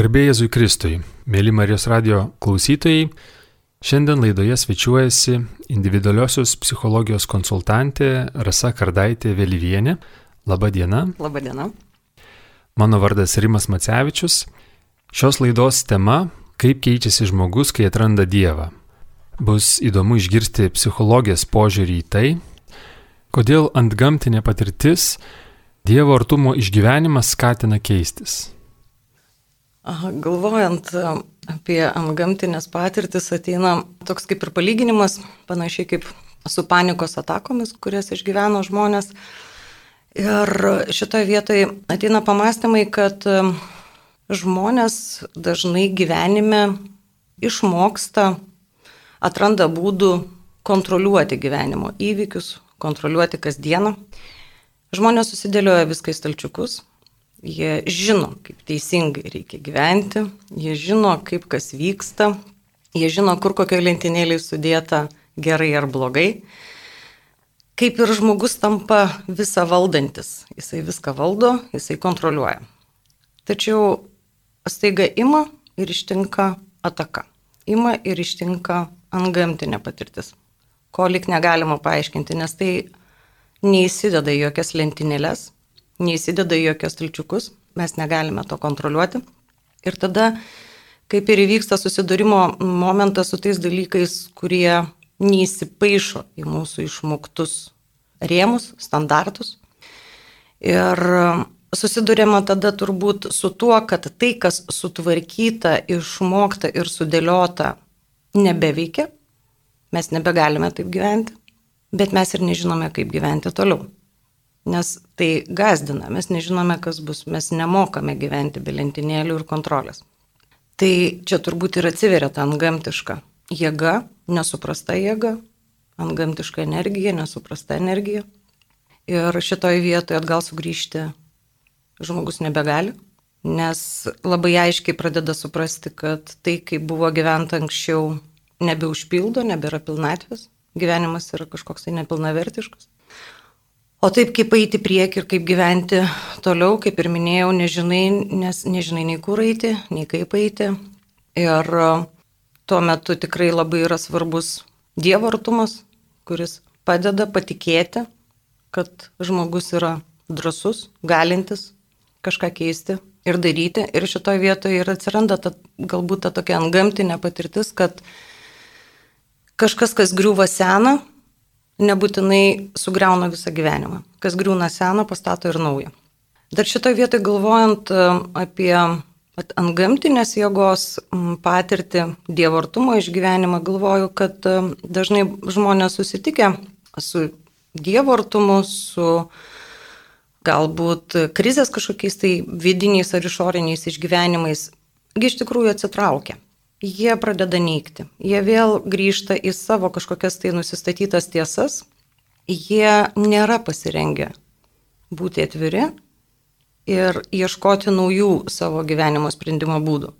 Garbė Jėzui Kristui, mėly Marijos radio klausytojai, šiandien laidoje svečiuojasi individualiosios psichologijos konsultantė Rasa Kardaitė Vėlyvienė. Labą dieną. Labą dieną. Mano vardas Rimas Macevičius. Šios laidos tema - kaip keičiasi žmogus, kai atranda Dievą. Bus įdomu išgirsti psichologijos požiūrį į tai, kodėl ant gamtinė patirtis Dievo artumo išgyvenimas skatina keistis. Galvojant e, apie gamtinės patirtis ateina toks kaip ir palyginimas, panašiai kaip su panikos atakomis, kurias išgyveno žmonės. Ir šitoje vietoje ateina pamastymai, kad e, žmonės dažnai gyvenime išmoksta, atranda būdų kontroliuoti gyvenimo įvykius, kontroliuoti kasdieną. Žmonės susidėlioja viską į stalčiukus, Jie žino, kaip teisingai reikia gyventi, jie žino, kaip kas vyksta, jie žino, kur kokio lentynėlė sudėta gerai ar blogai. Kaip ir žmogus tampa visą valdantis. Jisai viską valdo, jisai kontroliuoja. Tačiau staiga ima ir ištinka ataka. Ima ir ištinka antgamtinė patirtis. Ko lik negalima paaiškinti, nes tai neįsideda jokias lentynėlės, neįsideda į jokios tilčiukus, mes negalime to kontroliuoti. Ir tada, kaip ir įvyksta susidūrimo momentas su tais dalykais, kurie neįsipaišo į mūsų išmoktus rėmus, standartus. Ir susidurėma tada turbūt su tuo, kad tai, kas sutvarkyta, išmokta ir sudėliota, nebeveikia. Mes nebegalime taip gyventi, bet mes ir nežinome, kaip gyventi toliau nes tai gazdina, mes nežinome, kas bus, mes nemokame gyventi be lentynėlių ir kontrolės. Tai čia turbūt ir atsiveria ta antgamtiška jėga, nesuprasta jėga, antgamtiška energija, nesuprasta energija. Ir šitoje vietoje atgal sugrįžti žmogus nebegali, nes labai aiškiai pradeda suprasti, kad tai, kaip buvo gyventa anksčiau, nebeužpildo, nebėra pilnatvės, gyvenimas yra kažkoks tai nepilnavertiškas. O taip kaip eiti prieki ir kaip gyventi toliau, kaip ir minėjau, nežinai, nes nežinai nei kur eiti, nei kaip eiti. Ir e, tuo metu tikrai labai yra svarbus Dievo artumas, kuris padeda patikėti, kad žmogus yra drasus, galintis kažką keisti ir daryti. Ir šitoje vietoje ir atsiranda ta, galbūt ta tokia antgamtinė patirtis, kad kažkas, kas griūva sena, nebūtinai sugriauna visą gyvenimą. Kas griūna seną, pastato ir naują. Dar šitoje vietoje galvojant e, apie ant gamtinės jėgos patirtį, dievartumo išgyvenimą, galvoju, kad e, dažnai žmonės susitikę su dievartumu, su galbūt krizės kažkokiais tai vidiniais ar išoriniais išgyvenimais, iš tikrųjų atsitraukia jie pradeda neikti. Jie vėl grįžta į savo kažkokias tai nusistatytas tiesas. Jie nėra pasirengę būti atviri ir ieškoti naujų savo gyvenimo sprendimo būdų.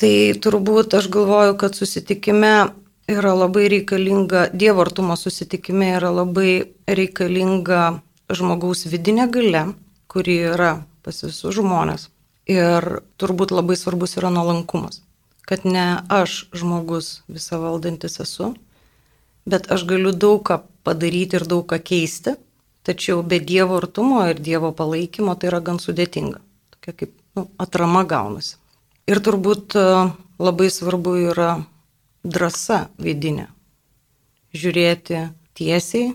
Tai turbūt aš galvoju, kad susitikime yra labai reikalinga, Dievo artumo susitikime yra labai reikalinga žmogaus vidinė gale, kuri yra pas visus žmonės. Ir turbūt labai svarbus yra nuolankumas kad ne aš žmogus visą valdantis esu, bet aš galiu daug ką padaryti ir daug ką keisti, tačiau be Dievo artumo ir Dievo palaikymo tai yra gan sudėtinga. Tokia kaip nu, atrama gaunasi. Ir turbūt e, labai svarbu yra drąsa vidinė. Žiūrėti tiesiai,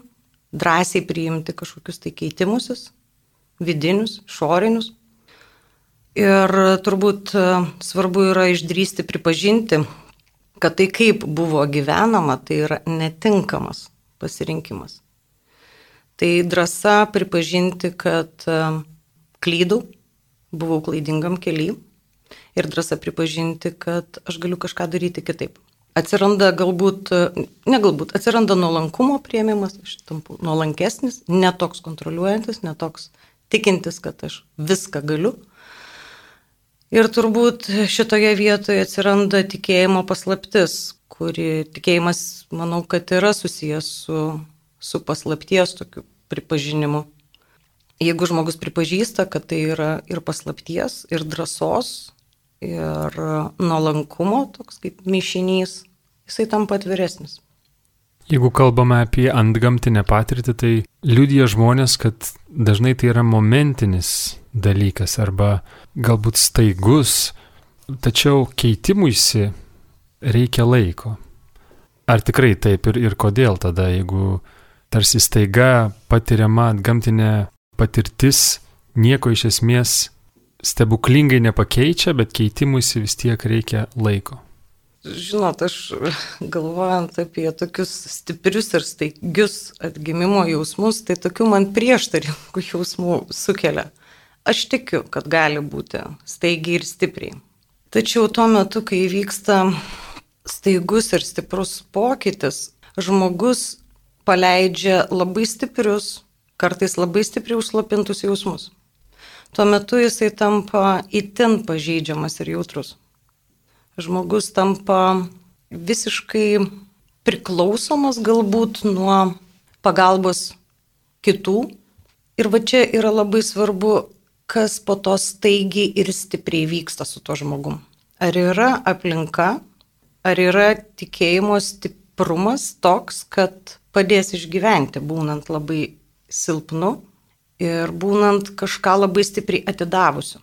drąsiai priimti kažkokius tai keitimusis, vidinius, šorinius Ir turbūt e, svarbu yra išdrysti pripažinti, kad tai kaip buvo gyvenama, tai yra netinkamas pasirinkimas. Tai drąsa pripažinti, kad e, klydau, buvau klaidingam keliui ir drąsa pripažinti, kad aš galiu kažką daryti kitaip. Atsiranda galbūt, e, ne galbūt, atsiranda nuolankumo prieimimas, aš tampu nuolankesnis, netoks kontroliuojantis, netoks tikintis, kad aš viską galiu Ir turbūt šitoje vietoje atsiranda tikėjimo paslaptis, kuri tikėjimas, manau, kad yra susijęs su, su paslapties tokiu pripažinimu. Jeigu žmogus pripažįsta, kad tai yra ir paslapties, ir drąsos, ir nuolankumo, toks kaip mišinys, jisai tampa atviresnis. Jeigu kalbame apie antgamtinę patirtį, tai liudija žmonės, kad dažnai tai yra momentinis dalykas arba galbūt staigus, tačiau keitimuisi reikia laiko. Ar tikrai taip ir, ir kodėl tada, jeigu tarsi staiga patiriama gamtinė patirtis nieko iš esmės stebuklingai nepakeičia, bet keitimuisi vis tiek reikia laiko. Žinot, aš galvojant apie tokius stiprius ir staigius atgimimo jausmus, tai tokių man prieštaringų jausmų sukelia. Aš tikiu, kad gali būti staigiai ir stipriai. Tačiau tuo metu, kai vyksta staigus ir stiprus pokytis, žmogus paleidžia labai stiprius, kartais labai stipriai užslopintus jausmus. Tuo metu jisai tampa itin pažeidžiamas ir jautrus. Žmogus tampa visiškai priklausomas galbūt nuo pagalbos kitų. Ir va čia yra labai svarbu, kas po to staigiai ir stipriai vyksta su tuo žmogum. Ar yra aplinka, ar yra tikėjimo stiprumas toks, kad padės išgyventi, būnant labai silpnu ir būnant kažką labai stipriai atidavusiu.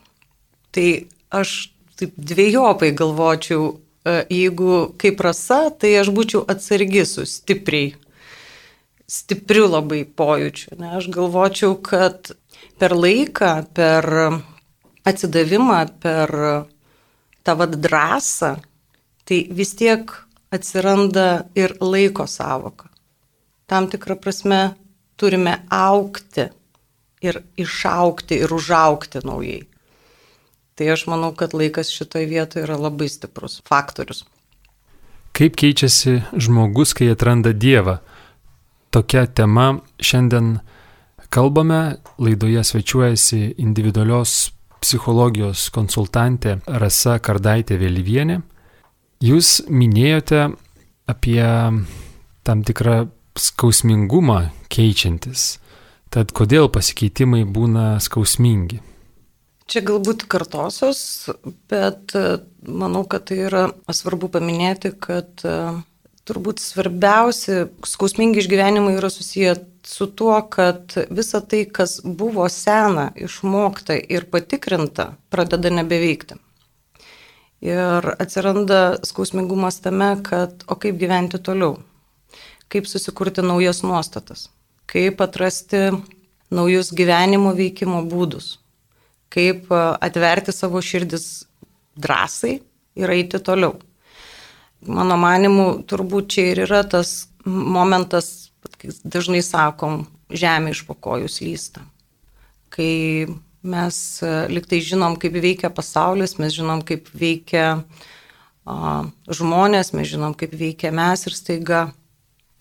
Tai aš taip dviejopai galvočiau, e, jeigu kaip rasa, tai aš būčiau atsargi su stipriai, stipriu labai pojūčiu. Ne? Aš galvočiau, kad per laiką, per atsidavimą, per tą vad drąsą, tai vis tiek atsiranda ir laiko savoka. Tam tikrą prasme turime aukti ir išaukti ir užaukti naujai. Tai aš manau, kad laikas šitoje vietoje yra labai stiprus faktorius. Kaip keičiasi žmogus, kai atranda Dievą? Tokia tema šiandien kalbame, laidoje svečiuojasi individualios psichologijos konsultantė Rasa Kardaitė Vėlyvienė. Jūs minėjote apie tam tikrą skausmingumą keičiantis. Tad kodėl pasikeitimai būna skausmingi? Čia galbūt kartosios, bet e, manau, kad tai yra svarbu paminėti, kad e, turbūt svarbiausi skausmingi išgyvenimai yra susiję su tuo, kad visa tai, kas buvo sena, išmokta ir patikrinta, pradeda nebeveikti. Ir atsiranda skausmingumas tame, kad o kaip gyventi toliau, kaip susikurti naujas nuostatas, kaip atrasti naujus gyvenimo veikimo būdus, kaip atverti savo širdis drąsai ir eiti toliau. Mano manimu, turbūt čia ir yra tas momentas, dažnai sakom, žemė iš pokojų slysta. Kai Mes e, liktai žinom, kaip veikia pasaulis, mes žinom, kaip veikia a, žmonės, mes žinom, kaip veikia mes ir staiga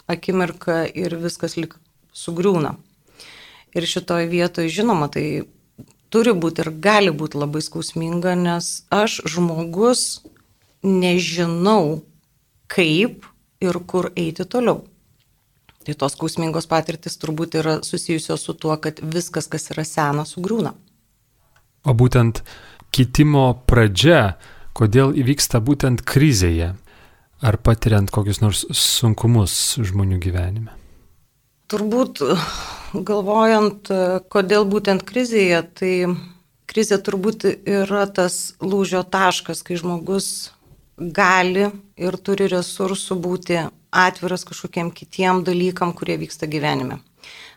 akimirka ir viskas lik sugriūna. Ir šitoje vietoje, žinoma, tai turi būti ir gali būti labai skausminga, nes aš žmogus nežinau, kaip ir kur eiti toliau. Tai tos skausmingos patirtis turbūt yra susijusios su tuo, kad viskas, kas yra sena, sugriūna. O būtent kitimo pradžia, kodėl įvyksta būtent krizėje, ar patiriant kokius nors sunkumus žmonių gyvenime? Turbūt galvojant, kodėl būtent krizėje, tai krizė turbūt yra tas lūžio taškas, kai žmogus gali ir turi resursų būti atviras kažkokiem kitiem dalykam, kurie vyksta gyvenime.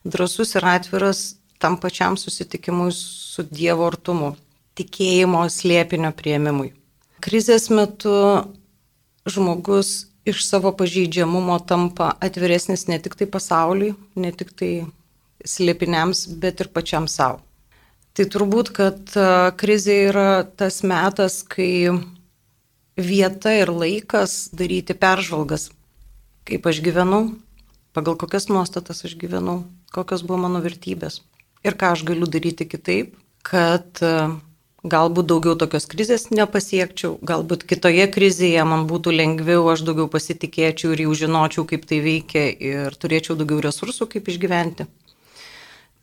Drasus ir atviras tam pačiam susitikimui su Dievo artumu, tikėjimo slėpinio prieimimui. Krizės metu žmogus iš savo pažeidžiamumo tampa atviresnis ne tik tai pasauliui, ne tik tai slėpiniams, bet ir pačiam savo. Tai turbūt, kad krizė yra tas metas, kai vieta ir laikas daryti peržvalgas, kaip aš gyvenau, pagal kokias nuostatas aš gyvenau, kokios buvo mano vertybės ir ką aš galiu daryti kitaip, kad e, galbūt daugiau tokios krizės nepasiekčiau, galbūt kitoje krizėje man būtų lengviau, aš daugiau pasitikėčiau ir jau žinočiau, kaip tai veikia ir turėčiau daugiau resursų, kaip išgyventi.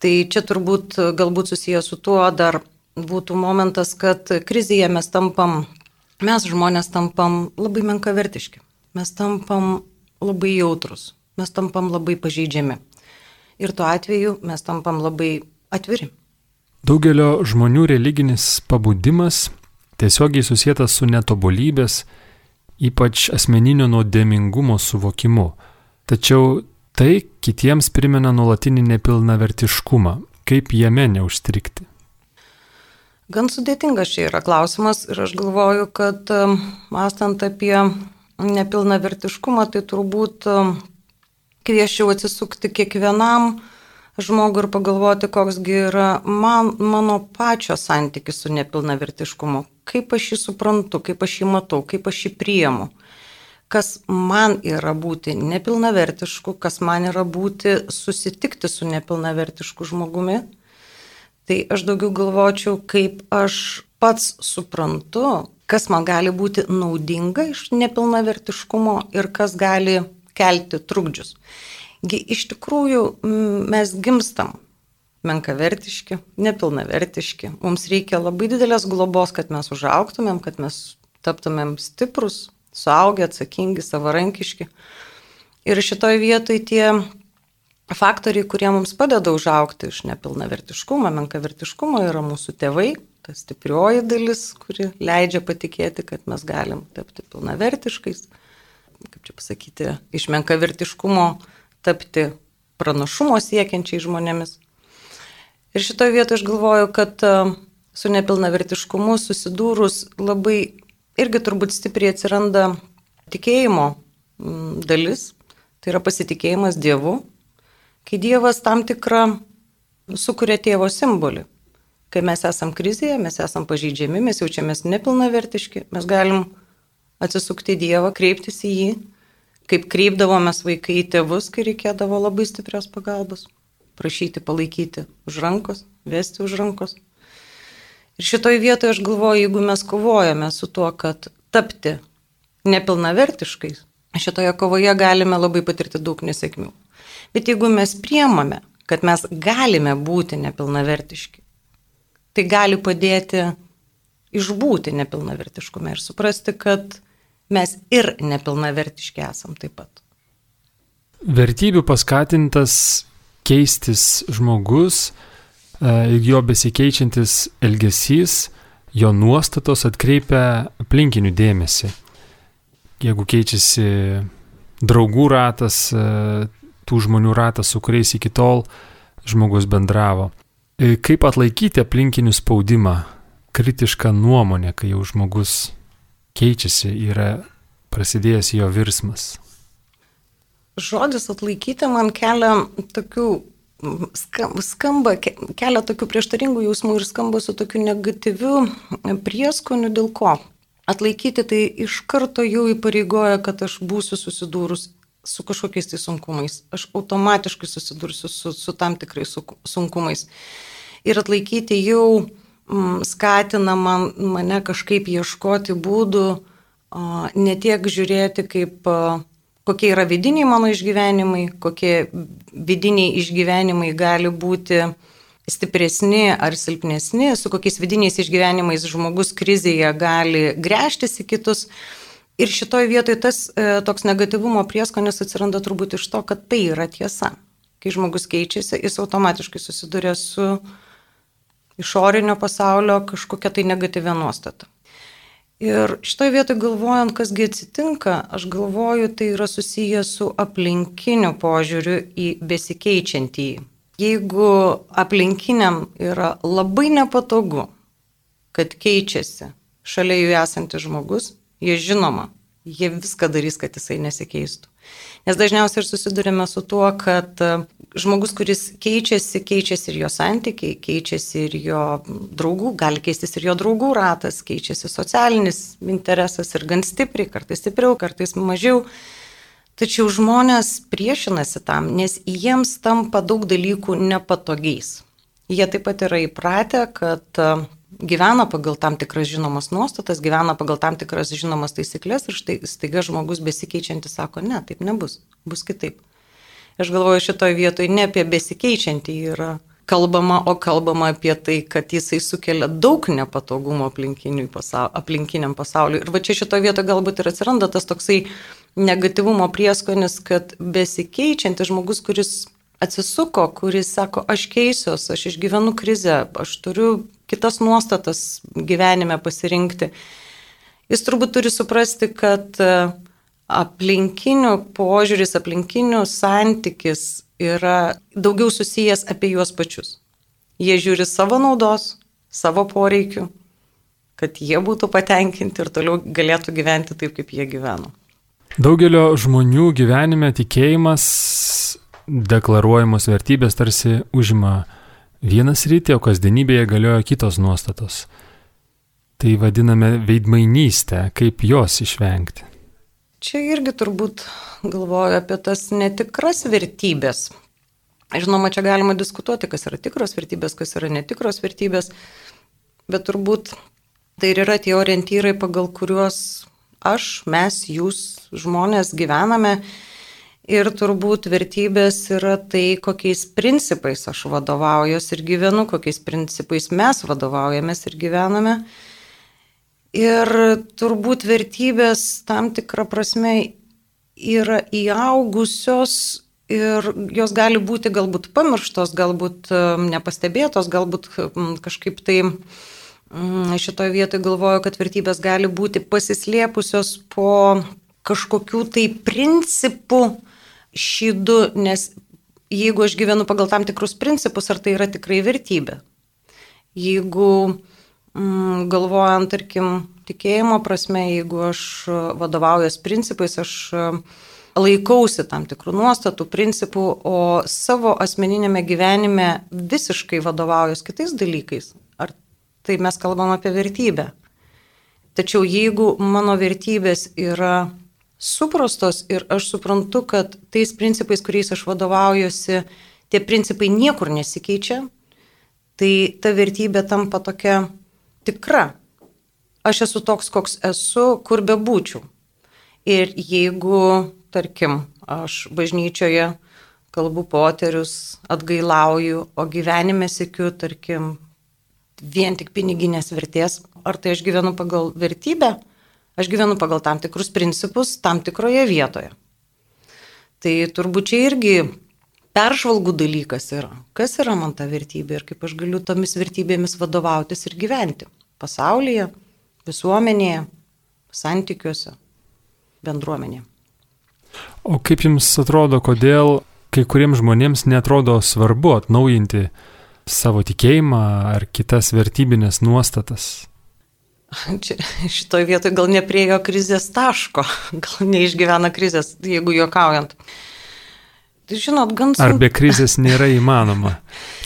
Tai čia turbūt galbūt susijęs su tuo dar būtų momentas, kad krizėje mes tampam mes žmonės tampam labai menkavertiški, mes tampam labai jautrus, mes tampam labai pažeidžiami. Ir tuo atveju mes tampam labai atviri. Daugelio žmonių religinis pabudimas tiesiogiai susijęs su netobulybės, ypač asmeninio nuodėmingumo suvokimu. Tačiau tai kitiems primena nuolatinį nepilnavertiškumą. Kaip jame neužstrikti? Gan sudėtingas čia yra klausimas ir aš galvoju, kad mąstant apie nepilnavertiškumą, tai turbūt kvieščiau atsisukti kiekvienam žmogui ir pagalvoti, koksgi yra man, mano pačio santykis su nepilnavertiškumu, kaip aš jį suprantu, kaip aš jį matau, kaip aš jį priemu, kas man yra būti nepilnavertišku, kas man yra būti susitikti su nepilnavertišku žmogumi. Tai aš daugiau galvočiau, kaip aš pats suprantu, kas man gali būti naudinga iš nepilnavertiškumo ir kas gali kelti trukdžius. Iš tikrųjų mes gimstam menkavertiški, nepilnavertiški. Mums reikia labai didelės globos, kad mes užauktumėm, kad mes taptumėm stiprus, suaugę, atsakingi, savarankiški. Ir šitoje vietoje tie faktoriai, kurie mums padeda užaukti iš nepilnavertiškumo, menkavertiškumo, yra mūsų tėvai, ta stiprioji dalis, kuri leidžia patikėti, kad mes galim tapti pilnavertiškais. Kaip čia pasakyti, iš menkavertiškumo tapti pranašumo siekiančiai žmonėmis. Ir šitoje vietoje aš galvoju, kad e, su nepilnavertiškumu susidūrus labai irgi turbūt stipriai atsiranda tikėjimo dalis, tai yra pasitikėjimas Dievu, kai Dievas tam tikrą sukuria tėvo simbolį. Kai mes esam krizėje, mes esam pažeidžiami, mes jaučiamės nepilnavertiški, mes galim atsisukti Dievą, kreiptis į jį, kaip kreipdavomės vaikai į tėvus, kai reikėdavo labai stiprios pagalbos prašyti palaikyti už rankos, vesti už rankos. Ir šitoj vietoje aš galvoju, jeigu mes kovojame su tuo, kad tapti nepilnavertiškais, šitoje kovoje galime labai patirti daug nesėkmių. Bet jeigu mes priemame, kad mes galime būti nepilnavertiški, tai gali padėti išbūti nepilnavertiškume ir suprasti, kad mes ir nepilnavertiški esam taip pat. Vertybių paskatintas keistis žmogus, e, jo besikeičiantis elgesys, jo nuostatos atkreipia aplinkinių dėmesį. Jeigu keičiasi draugų ratas, e, tų žmonių ratas, su kuriais iki tol žmogus bendravo. E, kaip atlaikyti aplinkinių spaudimą, kritišką nuomonę, kai jau žmogus keičiasi, yra prasidėjęs jo virsmas? žodis atlaikyti man kelia tokių, skamba, kelia tokių prieštaringų jausmų ir skamba su tokiu negatyviu prieskoniu dėl ko. Atlaikyti tai iš karto jau įpareigoja, kad aš būsiu susidūrus su kažkokiais tai sunkumais. Aš automatiškai susidursiu su, su tam tikrais sunkumais. Ir atlaikyti jau skatina man, mane kažkaip ieškoti būdų, ne tiek žiūrėti kaip kokie yra vidiniai mano išgyvenimai, kokie vidiniai išgyvenimai gali būti stipresni ar silpnesni, su kokiais vidiniais išgyvenimais žmogus krizėje gali grėžtis į kitus. Ir šitoje vietoje tas e, toks negatyvumo prieskonis atsiranda turbūt iš to, kad tai yra tiesa. Kai žmogus keičiasi, jis automatiškai susiduria su išorinio pasaulio kažkokia tai negatyvia nuostata. Ir šitoje vietoje galvojant, kasgi atsitinka, aš galvoju, tai yra susijęs su aplinkiniu požiūriu į besikeičiantį. Jeigu aplinkiniam yra labai nepatogu, kad keičiasi šalia jų esantis žmogus, jie žinoma, jie viską darys, kad jisai nesikeistų. Nes dažniausiai ir susidurime su tuo, kad e, žmogus, kuris keičiasi, keičiasi ir jo santykiai, keičiasi ir jo draugų, gali keistis ir jo draugų ratas, keičiasi socialinis interesas ir gan stipriai, kartais stipriau, kartais mažiau. Tačiau žmonės priešinasi tam, nes jiems tampa daug dalykų nepatogiais. Jie taip pat yra įpratę, kad e, gyvena pagal tam tikras žinomas nuostatas, gyvena pagal tam tikras žinomas taisyklės ir štai staiga žmogus besikeičiantis sako, ne, taip nebus, bus kitaip. Aš galvoju šitoje vietoje ne apie besikeičiantį yra kalbama, o kalbama apie tai, kad jisai sukelia daug nepatogumo pasau, aplinkiniam pasauliu. Ir va čia šitoje vietoje galbūt ir atsiranda tas toksai negativumo prieskonis, kad besikeičiantis žmogus, kuris atsisuko, kuris sako, aš keisiuos, aš išgyvenu krizę, aš turiu kitas nuostatas gyvenime pasirinkti. Jis turbūt turi suprasti, kad e, aplinkinių požiūris, aplinkinių santykis yra daugiau susijęs apie juos pačius. Jie žiūri savo naudos, savo poreikių, kad jie būtų patenkinti ir toliau galėtų gyventi taip, kaip jie gyveno. Daugelio žmonių gyvenime tikėjimas, deklaruojamos vertybės tarsi užima vienas rytį, o kasdienybėje galioja kitos nuostatos. Tai vadiname veidmainystę, kaip jos išvengti. Čia irgi turbūt galvoju apie tas netikras vertybės. Žinoma, čia galima diskutuoti, kas yra tikros vertybės, kas yra netikros vertybės, bet turbūt tai ir yra tie orientyrai, pagal kuriuos aš, mes, jūs, žmonės gyvename. Ir turbūt vertybės yra tai, kokiais principais aš vadovaujuosi ir gyvenu, kokiais principais mes vadovaujamės ir gyvename. Ir turbūt vertybės tam tikrą prasme yra įaugusios ir jos gali būti galbūt pamirštos, galbūt um, nepastebėtos, galbūt um, kažkaip tai um, šitoje vietoje galvoju, kad vertybės gali būti pasislėpusios po kažkokių tai principų šydų, nes jeigu aš gyvenu pagal tam tikrus principus, ar tai yra tikrai vertybė. Jeigu mm, galvojant, tarkim, tikėjimo prasme, jeigu aš vadovaujas principais, aš laikausi tam tikrų nuostatų, principų, o savo asmeninėme gyvenime visiškai vadovaujas kitais dalykais. Ar tai mes kalbam apie vertybę? Tačiau jeigu mano vertybės yra suprastos ir aš suprantu, kad tais principais, kuriais aš vadovaujuosi, tie principai niekur nesikeičia, tai ta vertybė tampa tokia tikra. Aš esu toks, koks esu, kur bebūčiau. Ir jeigu tarkim, aš bažnyčioje kalbu poterius, atgailauju, o gyvenime sėkiu, tarkim, vien tik piniginės vertės, ar tai aš gyvenu pagal vertybę, aš gyvenu pagal tam tikrus principus tam tikroje vietoje. Tai turbūt čia irgi peržvalgų dalykas yra. Kas yra man ta vertybė ir kaip aš galiu tomis vertybėmis vadovautis ir gyventi pasaulyje, visuomenėje, santykiuose, bendruomenėje. O kaip jums atrodo, kodėl kai kuriems žmonėms netrodo svarbu atnaujinti savo tikėjimą ar kitas vertybinės nuostatas? Čia, šitoje vietoje gal nepriejo krizės taško, gal neišgyvena krizės, jeigu juokaujant. Tai žinot, gan sunku. Ar be krizės nėra įmanoma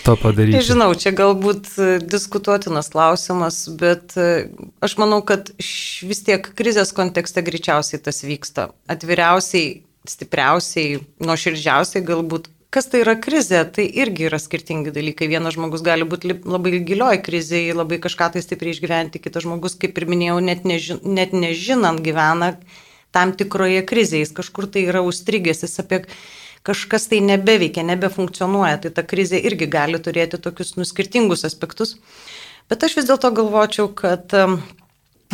to padaryti? Žinau, čia galbūt e, diskutuotinas klausimas, bet e, aš manau, kad vis tiek krizės kontekste greičiausiai tas vyksta. Atviriausiai stipriausiai, nuoširdžiausiai galbūt. Kas tai yra krizė, tai irgi yra skirtingi dalykai. Vienas žmogus gali būti labai gilioj krizėje, labai kažką tai stipriai išgyventi, kitas žmogus, kaip ir minėjau, net, neži net nežinant gyvena tam tikroje krizėje, jis kažkur tai yra užstrigęs, jis apie kažkas tai nebeveikia, nebefunkcionuoja, tai ta krizė irgi gali turėti tokius nuskirtingus aspektus. Bet aš vis dėlto galvočiau, kad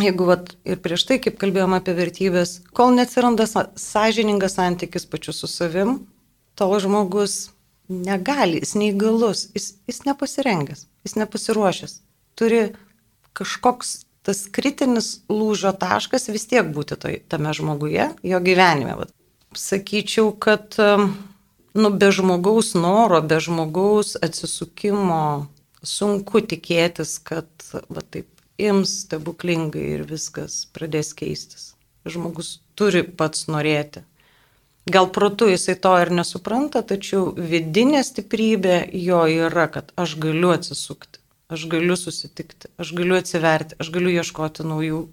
jeigu vat, ir prieš tai, kaip kalbėjome apie vertybės, kol neatsiranda sąžiningas santykis pačiu su savim, tol žmogus negali, jis neįgalus, jis, jis nepasirengęs, jis nepasiruošęs. Turi kažkoks tas kritinis lūžio taškas vis tiek būti toj, tame žmoguje, jo gyvenime. Vat. Sakyčiau, kad nu, be žmogaus noro, be žmogaus atsisukimo sunku tikėtis, kad va, taip ims stebuklingai ir viskas pradės keistis. Žmogus turi pats norėti. Gal protu jisai to ir nesupranta, tačiau vidinė stiprybė jo yra, kad aš galiu atsisukti, aš galiu susitikti, aš galiu atsiverti, aš galiu ieškoti naujų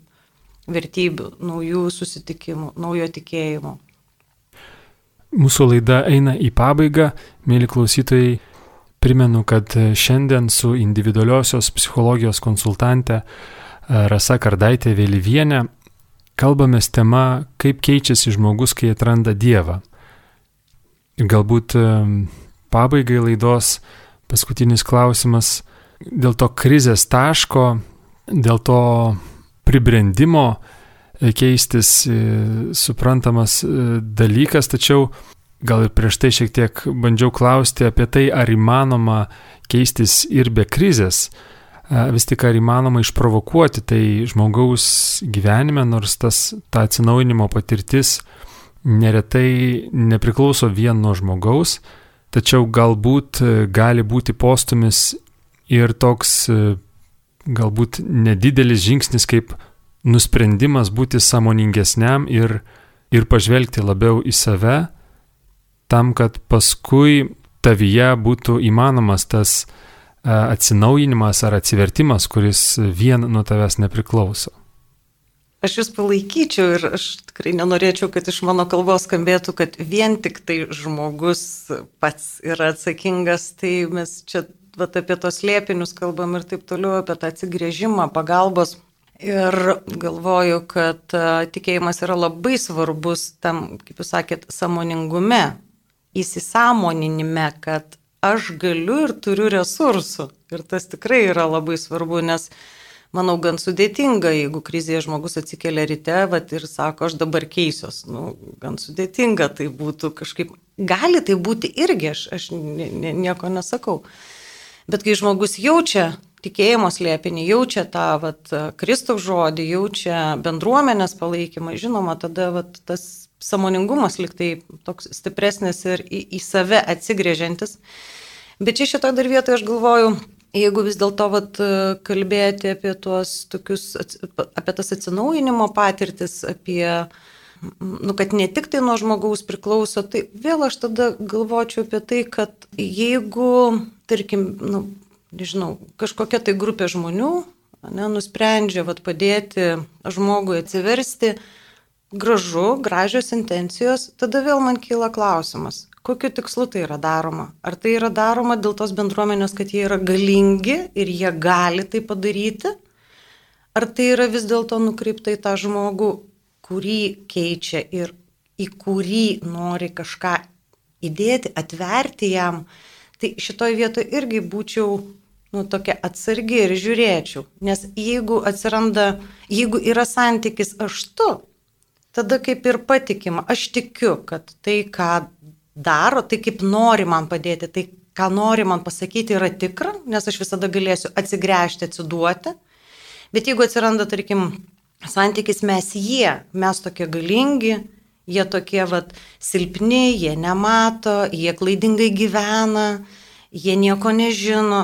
vertybių, naujų susitikimų, naujo tikėjimo. Mūsų laida eina į pabaigą, mėly klausytojai. Primenu, kad šiandien su individualiosios psichologijos konsultante Rasa Kardaitė Vėlyvienė kalbamės tema, kaip keičiasi žmogus, kai atranda Dievą. Ir galbūt e, pabaigai laidos paskutinis klausimas dėl to krizės taško, dėl to pribrendimo e, keistis e, suprantamas dalykas, tačiau gal ir prieš tai šiek tiek bandžiau klausti apie tai, ar įmanoma keistis ir be krizės. Vis tik ar įmanoma išprovokuoti tai žmogaus gyvenime, nors tas ta atsinaujinimo patirtis neretai nepriklauso vien nuo žmogaus, tačiau galbūt e, gali būti postumis ir toks e, galbūt nedidelis žingsnis kaip nusprendimas būti samoningesniam ir, ir pažvelgti labiau į save, tam, kad paskui tavyje būtų įmanomas tas e, atsinaujinimas ar atsivertimas, kuris vien nuo tavęs nepriklauso. Aš jūs palaikyčiau ir aš tikrai nenorėčiau, kad iš mano kalbos skambėtų, kad vien tik tai žmogus pats yra atsakingas, tai mes čia vat, apie tos liepinius kalbam ir taip toliau, apie tą atsigrėžimą, pagalbos. Ir galvoju, kad tikėjimas yra labai svarbus tam, kaip jūs sakėt, samoningume, įsisamoninime, kad aš galiu ir turiu resursų. Ir tas tikrai yra labai svarbu, nes manau, gan sudėtinga, jeigu krizėje žmogus atsikelia ryte vat, ir sako, aš dabar keisiuos. Nu, gan sudėtinga tai būtų kažkaip. Gali tai būti irgi, aš, aš nieko nesakau. Bet kai žmogus jaučia tikėjimo slėpinį, jaučia tą vat, Kristaus žodį, jaučia bendruomenės palaikymą, žinoma, tada vat, tas samoningumas liktai toks stipresnis ir į, į save atsigrėžiantis. Bet čia šitoje dar vietoje aš galvoju, Jeigu vis dėlto kalbėti apie tuos tokius, apie tas atsinaujinimo patirtis, apie, nu, kad ne tik tai nuo žmogaus priklauso, tai vėl aš tada galvočiau apie tai, kad jeigu, tarkim, nu, nežinau, kažkokia tai grupė žmonių ne, nusprendžia vat, padėti žmogui atsiversti, gražu, gražios intencijos, tada vėl man kyla klausimas, kokiu tikslu tai yra daroma. Ar tai yra daroma dėl tos bendruomenės, kad jie yra galingi ir jie gali tai padaryti, ar tai yra vis dėlto nukreipta į tą žmogų, kurį keičia ir į kurį nori kažką įdėti, atverti jam. Tai šitoje vietoje irgi būčiau nu, tokia atsargi ir žiūrėčiau. Nes jeigu atsiranda, jeigu yra santykis aš tu, tada kaip ir patikima, aš tikiu, kad tai, ką daro, tai kaip nori man padėti, tai ką nori man pasakyti yra tikra, nes aš visada galėsiu atsigręžti, atsiduoti. Bet jeigu atsiranda, tarkim, santykis mes jie, mes tokie galingi, jie tokie vat, silpni, jie nemato, jie klaidingai gyvena, jie nieko nežino,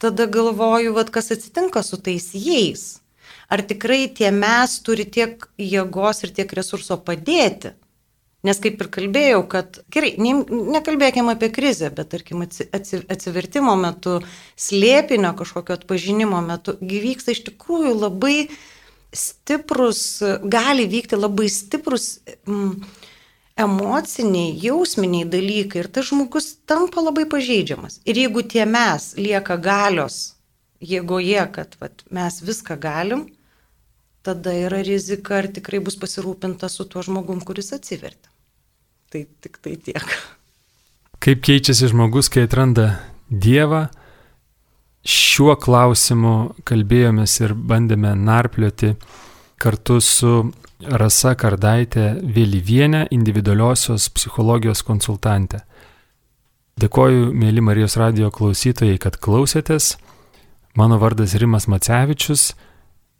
tada galvoju, vat, kas atsitinka su tais jais. Ar tikrai tie mes turi tiek jėgos ir tiek resurso padėti? Nes kaip ir kalbėjau, kad gerai, ne, nekalbėkime apie krizę, bet tarkim atsi, atsi, atsivertimo metu, slėpinio kažkokio atpažinimo metu gyvyksta iš tikrųjų labai stiprus, gali vykti labai stiprus mm, emociniai, jausminiai dalykai ir tas žmogus tampa labai pažeidžiamas. Ir jeigu tie mes lieka galios jėgoje, kad vat, mes viską galim, tada yra rizika, ar tikrai bus pasirūpinta su tuo žmogum, kuris atsivertė. Tai tik tai tiek. Kaip keičiasi žmogus, kai atranda Dievą? Šiuo klausimu kalbėjomės ir bandėme narplioti kartu su Rasa Kardaitė Vėlyvienė, individualiosios psichologijos konsultantė. Dėkoju, mėly Marijos radio klausytojai, kad klausėtės. Mano vardas Rimas Macevičius.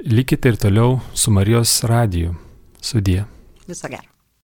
Likite ir toliau su Marijos radiju. Sudie. Viso gero.